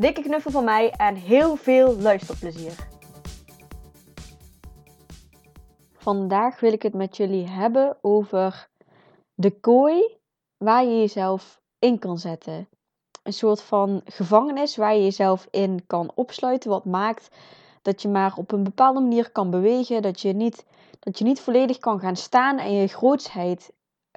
Dikke knuffel van mij en heel veel luisterplezier. Vandaag wil ik het met jullie hebben over de kooi waar je jezelf in kan zetten. Een soort van gevangenis waar je jezelf in kan opsluiten, wat maakt dat je maar op een bepaalde manier kan bewegen, dat je niet, dat je niet volledig kan gaan staan en je grootsheid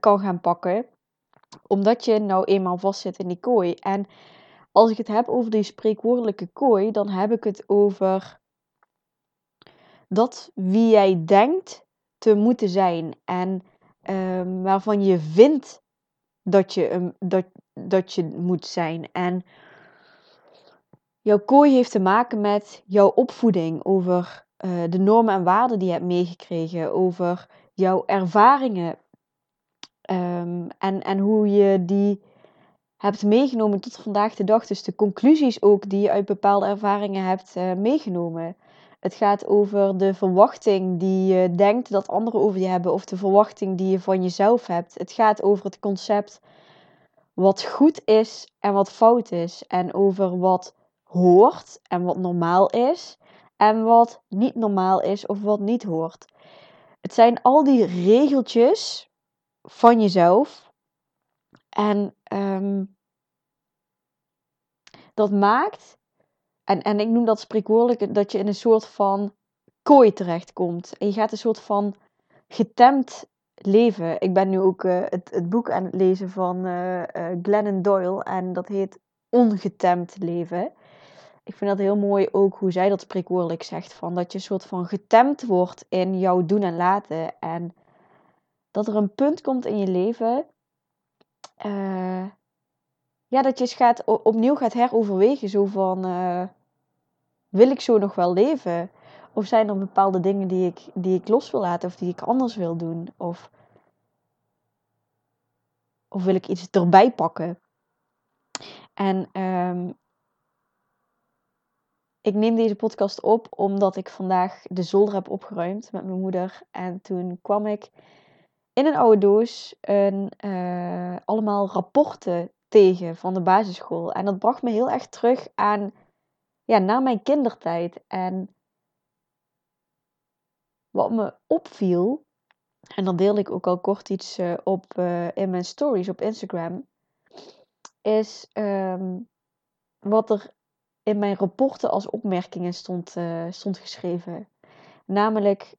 kan gaan pakken, omdat je nou eenmaal vastzit in die kooi. En als ik het heb over die spreekwoordelijke kooi, dan heb ik het over dat wie jij denkt te moeten zijn en um, waarvan je vindt dat je, dat, dat je moet zijn. En jouw kooi heeft te maken met jouw opvoeding, over uh, de normen en waarden die je hebt meegekregen, over jouw ervaringen um, en, en hoe je die hebt meegenomen tot vandaag de dag. Dus de conclusies ook die je uit bepaalde ervaringen hebt uh, meegenomen. Het gaat over de verwachting die je denkt dat anderen over je hebben, of de verwachting die je van jezelf hebt. Het gaat over het concept wat goed is en wat fout is. En over wat hoort en wat normaal is. En wat niet normaal is of wat niet hoort. Het zijn al die regeltjes van jezelf. En um, dat maakt, en, en ik noem dat spreekwoordelijk, dat je in een soort van kooi terechtkomt. En je gaat een soort van getemd leven. Ik ben nu ook uh, het, het boek aan het lezen van uh, Glennon Doyle en dat heet Ongetemd leven. Ik vind dat heel mooi ook hoe zij dat spreekwoordelijk zegt. Van dat je een soort van getemd wordt in jouw doen en laten. En dat er een punt komt in je leven. Ja, dat je gaat, opnieuw gaat heroverwegen. Zo van, wil ik zo nog wel leven? Of zijn er bepaalde dingen die ik, die ik los wil laten of die ik anders wil doen? Of, of wil ik iets erbij pakken? En um, ik neem deze podcast op omdat ik vandaag de zolder heb opgeruimd met mijn moeder. En toen kwam ik in een oude doos een, uh, allemaal rapporten tegen van de basisschool. En dat bracht me heel erg terug aan, ja, naar mijn kindertijd. En wat me opviel, en dan deel ik ook al kort iets uh, op uh, in mijn stories op Instagram, is um, wat er in mijn rapporten als opmerkingen stond, stond geschreven. Namelijk,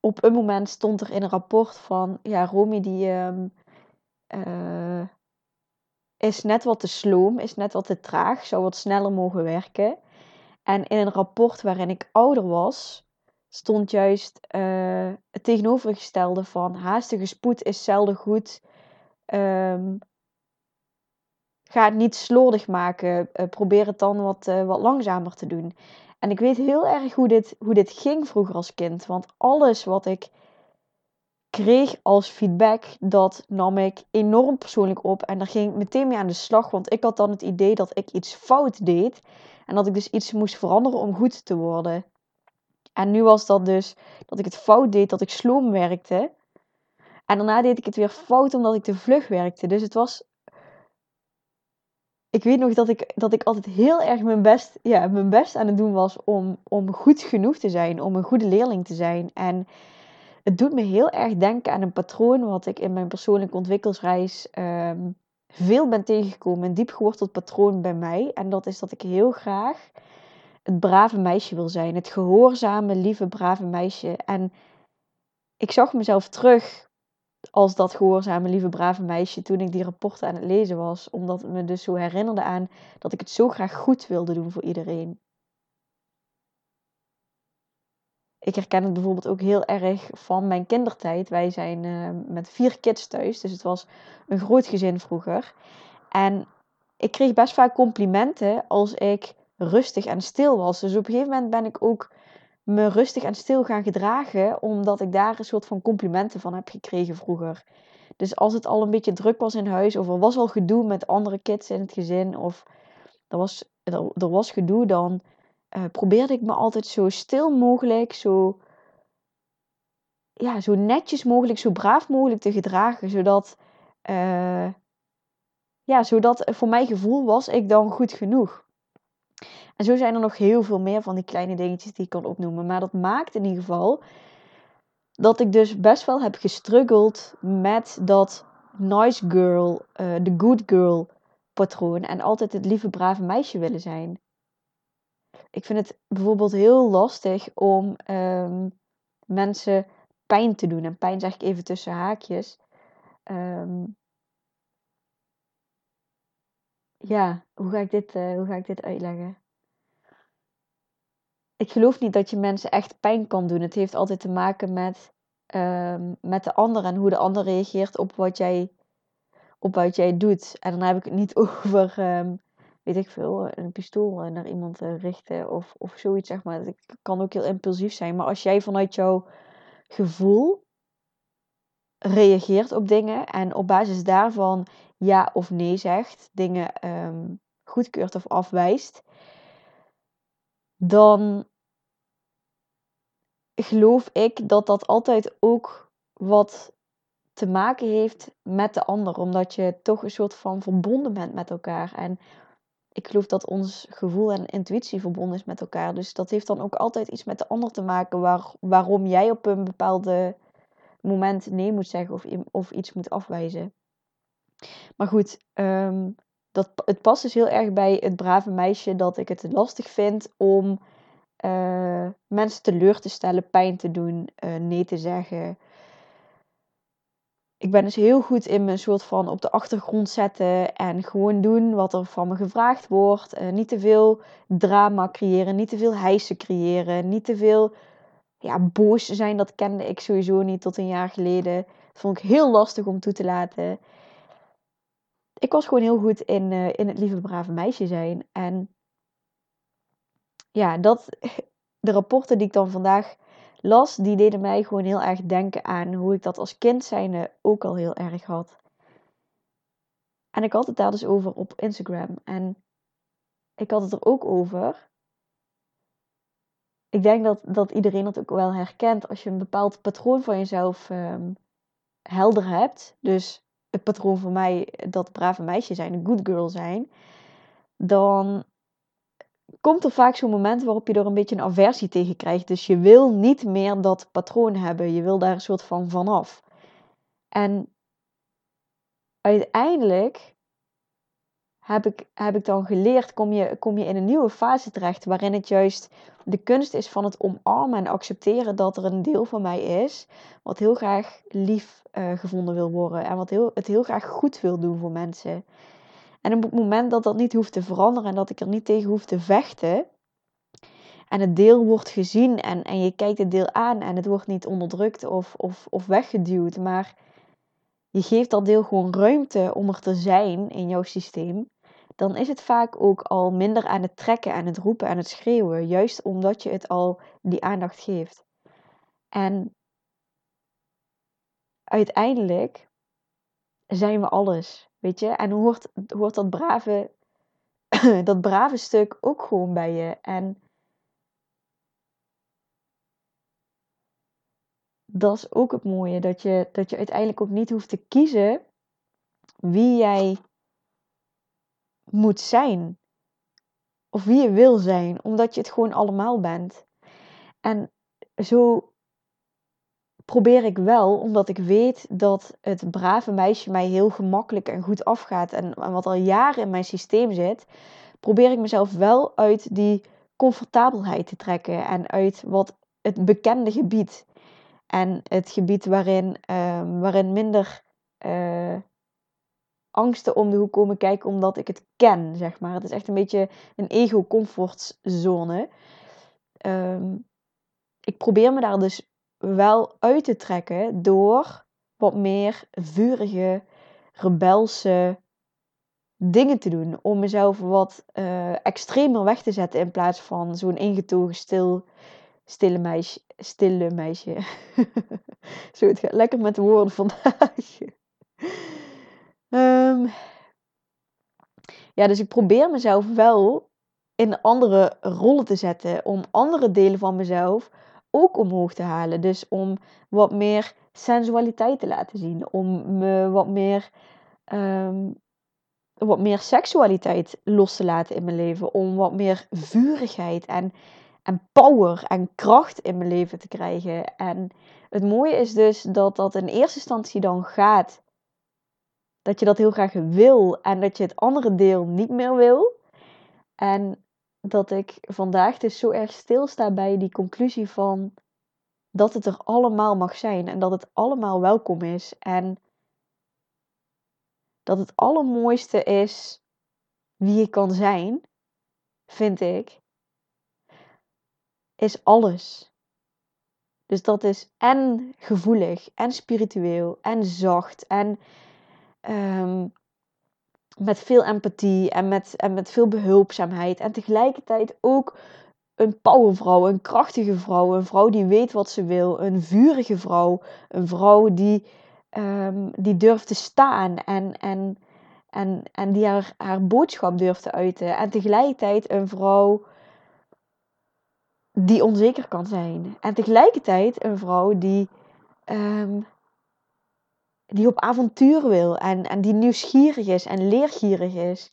op een moment stond er in een rapport van, ja, Romy die um, is net wat te sloom, is net wat te traag, zou wat sneller mogen werken. En in een rapport waarin ik ouder was, stond juist uh, het tegenovergestelde van haastige spoed is zelden goed. Um, ga het niet slordig maken. Uh, probeer het dan wat, wat langzamer te doen. En ik weet heel erg hoe dit, hoe dit ging vroeger als kind. Want alles wat ik kreeg als feedback, dat nam ik enorm persoonlijk op. En daar ging ik meteen mee aan de slag. Want ik had dan het idee dat ik iets fout deed. En dat ik dus iets moest veranderen om goed te worden. En nu was dat dus dat ik het fout deed, dat ik sloom werkte. En daarna deed ik het weer fout omdat ik te vlug werkte. Dus het was. Ik weet nog dat ik, dat ik altijd heel erg mijn best, ja, mijn best aan het doen was om, om goed genoeg te zijn, om een goede leerling te zijn. En het doet me heel erg denken aan een patroon wat ik in mijn persoonlijke ontwikkelsreis um, veel ben tegengekomen. Een diep geworteld patroon bij mij. En dat is dat ik heel graag het brave meisje wil zijn. Het gehoorzame, lieve, brave meisje. En ik zag mezelf terug als dat gehoorzame, lieve, brave meisje toen ik die rapporten aan het lezen was. Omdat het me dus zo herinnerde aan dat ik het zo graag goed wilde doen voor iedereen. Ik herken het bijvoorbeeld ook heel erg van mijn kindertijd. Wij zijn uh, met vier kids thuis, dus het was een groot gezin vroeger. En ik kreeg best vaak complimenten als ik rustig en stil was. Dus op een gegeven moment ben ik ook me rustig en stil gaan gedragen, omdat ik daar een soort van complimenten van heb gekregen vroeger. Dus als het al een beetje druk was in huis, of er was al gedoe met andere kids in het gezin, of er was, er, er was gedoe, dan uh, probeerde ik me altijd zo stil mogelijk, zo, ja, zo netjes mogelijk, zo braaf mogelijk te gedragen, zodat, uh, ja, zodat voor mijn gevoel was ik dan goed genoeg. En zo zijn er nog heel veel meer van die kleine dingetjes die ik kan opnoemen. Maar dat maakt in ieder geval dat ik dus best wel heb gestruggeld met dat nice girl, uh, de good girl patroon. En altijd het lieve, brave meisje willen zijn. Ik vind het bijvoorbeeld heel lastig om um, mensen pijn te doen. En pijn zeg ik even tussen haakjes. Um, ja, hoe ga ik dit, uh, hoe ga ik dit uitleggen? ik geloof niet dat je mensen echt pijn kan doen. Het heeft altijd te maken met, um, met de ander en hoe de ander reageert op wat jij, op wat jij doet. En dan heb ik het niet over, um, weet ik veel, een pistool naar iemand richten of, of zoiets, zeg maar. Het kan ook heel impulsief zijn. Maar als jij vanuit jouw gevoel reageert op dingen en op basis daarvan ja of nee zegt, dingen um, goedkeurt of afwijst, dan geloof ik dat dat altijd ook wat te maken heeft met de ander, omdat je toch een soort van verbonden bent met elkaar. En ik geloof dat ons gevoel en intuïtie verbonden is met elkaar. Dus dat heeft dan ook altijd iets met de ander te maken waar, waarom jij op een bepaalde moment nee moet zeggen of, of iets moet afwijzen. Maar goed, um, dat, het past dus heel erg bij het brave meisje dat ik het lastig vind om uh, mensen teleur te stellen, pijn te doen, uh, nee te zeggen. Ik ben dus heel goed in mijn soort van op de achtergrond zetten en gewoon doen wat er van me gevraagd wordt. Uh, niet te veel drama creëren, niet te veel hijsen creëren, niet te veel ja, boos zijn. Dat kende ik sowieso niet tot een jaar geleden. Dat vond ik heel lastig om toe te laten ik was gewoon heel goed in, uh, in het lieve brave meisje zijn. En ja, dat, de rapporten die ik dan vandaag las, die deden mij gewoon heel erg denken aan hoe ik dat als kind zijnde ook al heel erg had. En ik had het daar dus over op Instagram. En ik had het er ook over. Ik denk dat, dat iedereen dat ook wel herkent als je een bepaald patroon van jezelf um, helder hebt. Dus het patroon voor mij dat brave meisje zijn, een good girl zijn, dan komt er vaak zo'n moment waarop je er een beetje een aversie tegen krijgt. Dus je wil niet meer dat patroon hebben. Je wil daar een soort van vanaf. En uiteindelijk heb ik, heb ik dan geleerd, kom je, kom je in een nieuwe fase terecht waarin het juist de kunst is van het omarmen en accepteren dat er een deel van mij is wat heel graag lief uh, gevonden wil worden en wat heel, het heel graag goed wil doen voor mensen. En op het moment dat dat niet hoeft te veranderen en dat ik er niet tegen hoef te vechten, en het deel wordt gezien en, en je kijkt het deel aan en het wordt niet onderdrukt of, of, of weggeduwd, maar je geeft dat deel gewoon ruimte om er te zijn in jouw systeem, dan is het vaak ook al minder aan het trekken, aan het roepen, aan het schreeuwen, juist omdat je het al die aandacht geeft. En uiteindelijk zijn we alles, weet je? En hoort, hoort dat brave, dat brave stuk ook gewoon bij je. En dat is ook het mooie, dat je, dat je uiteindelijk ook niet hoeft te kiezen wie jij moet zijn. Of wie je wil zijn, omdat je het gewoon allemaal bent. En zo probeer ik wel, omdat ik weet dat het brave meisje mij heel gemakkelijk en goed afgaat en, wat al jaren in mijn systeem zit, probeer ik mezelf wel uit die comfortabelheid te trekken en uit wat het bekende gebied. En het gebied waarin, uh, waarin minder uh, angsten om de hoek komen kijken omdat ik het ken, zeg maar. Het is echt een beetje een ego-comfortzone. Um, ik probeer me daar dus wel uit te trekken door wat meer vurige, rebelse dingen te doen. Om mezelf wat uh, extremer weg te zetten in plaats van zo'n ingetogen stil, stille meisje. Stille meisje. Zo, het gaat lekker met de woorden vandaag. Um, ja, dus ik probeer mezelf wel in andere rollen te zetten. Om andere delen van mezelf ook omhoog te halen. Dus om wat meer sensualiteit te laten zien. Om me wat meer, um, wat meer seksualiteit los te laten in mijn leven. Om wat meer vurigheid en, en power en kracht in mijn leven te krijgen. En het mooie is dus dat dat in eerste instantie dan gaat. Dat je dat heel graag wil en dat je het andere deel niet meer wil. En dat ik vandaag dus zo erg stilsta bij die conclusie van dat het er allemaal mag zijn en dat het allemaal welkom is. En dat het allermooiste is wie je kan zijn, vind ik, is alles. Dus dat is en gevoelig, en spiritueel, en zacht, en um, met veel empathie en met, en met veel behulpzaamheid. En tegelijkertijd ook een powervrouw, een krachtige vrouw, een vrouw die weet wat ze wil, een vurige vrouw, een vrouw die, um, die durft te staan en, en, en, en die haar, haar boodschap durft te uiten. En tegelijkertijd een vrouw die onzeker kan zijn. En tegelijkertijd een vrouw die um, die op avontuur wil en, en die nieuwsgierig is en leergierig is.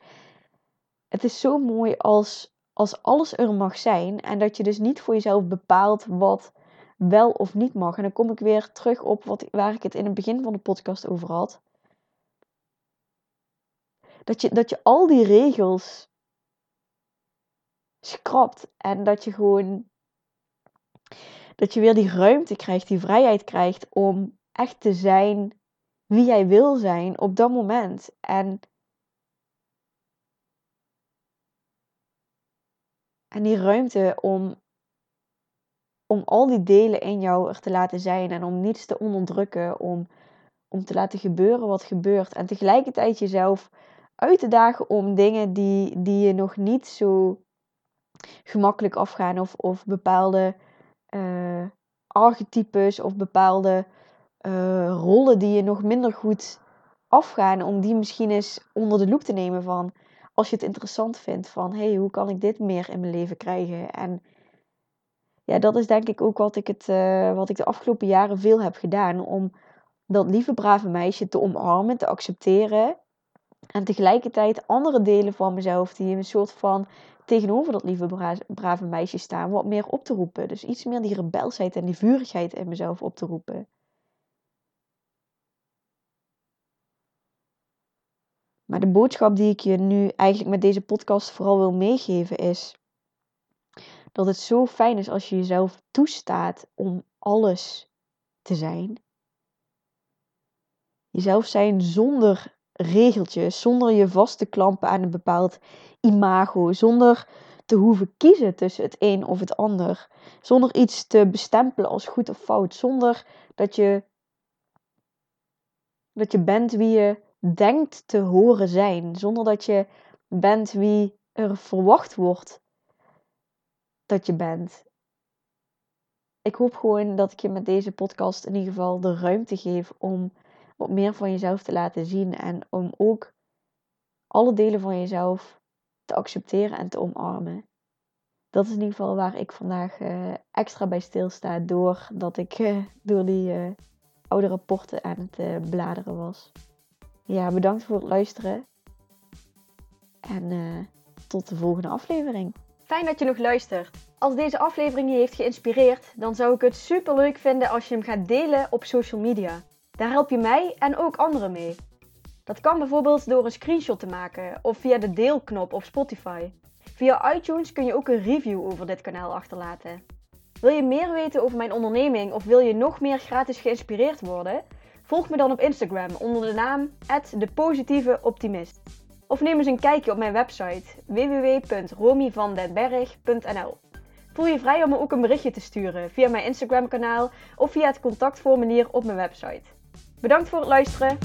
Het is zo mooi als, als alles er mag zijn en dat je dus niet voor jezelf bepaalt wat wel of niet mag. En dan kom ik weer terug op wat, waar ik het in het begin van de podcast over had. Dat je, dat je al die regels schrapt en dat je gewoon dat je weer die ruimte krijgt, die vrijheid krijgt om echt te zijn wie jij wil zijn op dat moment. En, en die ruimte om, om al die delen in jou er te laten zijn en om niets te onderdrukken, om, om te laten gebeuren wat gebeurt. En tegelijkertijd jezelf uit te dagen om dingen die, die je nog niet zo gemakkelijk afgaan of, of bepaalde uh, archetypes of bepaalde uh, rollen die je nog minder goed afgaan, om die misschien eens onder de loep te nemen van als je het interessant vindt van hey, hoe kan ik dit meer in mijn leven krijgen? En ja, dat is denk ik ook wat ik, het, uh, wat ik de afgelopen jaren veel heb gedaan om dat lieve brave meisje te omarmen, te accepteren. En tegelijkertijd andere delen van mezelf die een soort van tegenover dat lieve brave meisje staan, wat meer op te roepen. Dus iets meer die rebelsheid en die vurigheid in mezelf op te roepen. Maar de boodschap die ik je nu eigenlijk met deze podcast vooral wil meegeven is dat het zo fijn is als je jezelf toestaat om alles te zijn. Jezelf zijn zonder regeltjes, zonder je vast te klampen aan een bepaald imago, zonder te hoeven kiezen tussen het een of het ander, zonder iets te bestempelen als goed of fout, zonder dat je dat je bent wie je denkt te horen zijn, zonder dat je bent wie er verwacht wordt dat je bent. Ik hoop gewoon dat ik je met deze podcast in ieder geval de ruimte geef om wat meer van jezelf te laten zien en om ook alle delen van jezelf te accepteren en te omarmen. Dat is in ieder geval waar ik vandaag uh, extra bij stilsta doordat ik uh, door die uh, oude rapporten aan het bladeren was. Ja, bedankt voor het luisteren. En uh, tot de volgende aflevering. Fijn dat je nog luistert. Als deze aflevering je heeft geïnspireerd, dan zou ik het super leuk vinden als je hem gaat delen op social media. Daar help je mij en ook anderen mee. Dat kan bijvoorbeeld door een screenshot te maken of via de deelknop op Spotify. Via iTunes kun je ook een review over dit kanaal achterlaten. Wil je meer weten over mijn onderneming of wil je nog meer gratis geïnspireerd worden? Volg me dan op Instagram onder de naam @depositieveoptimist. Of neem eens een kijkje op mijn website www.romyvandenberg.nl. Voel je vrij om me ook een berichtje te sturen via mijn Instagram kanaal of via het contactformulier op mijn website. Bedankt voor het luisteren.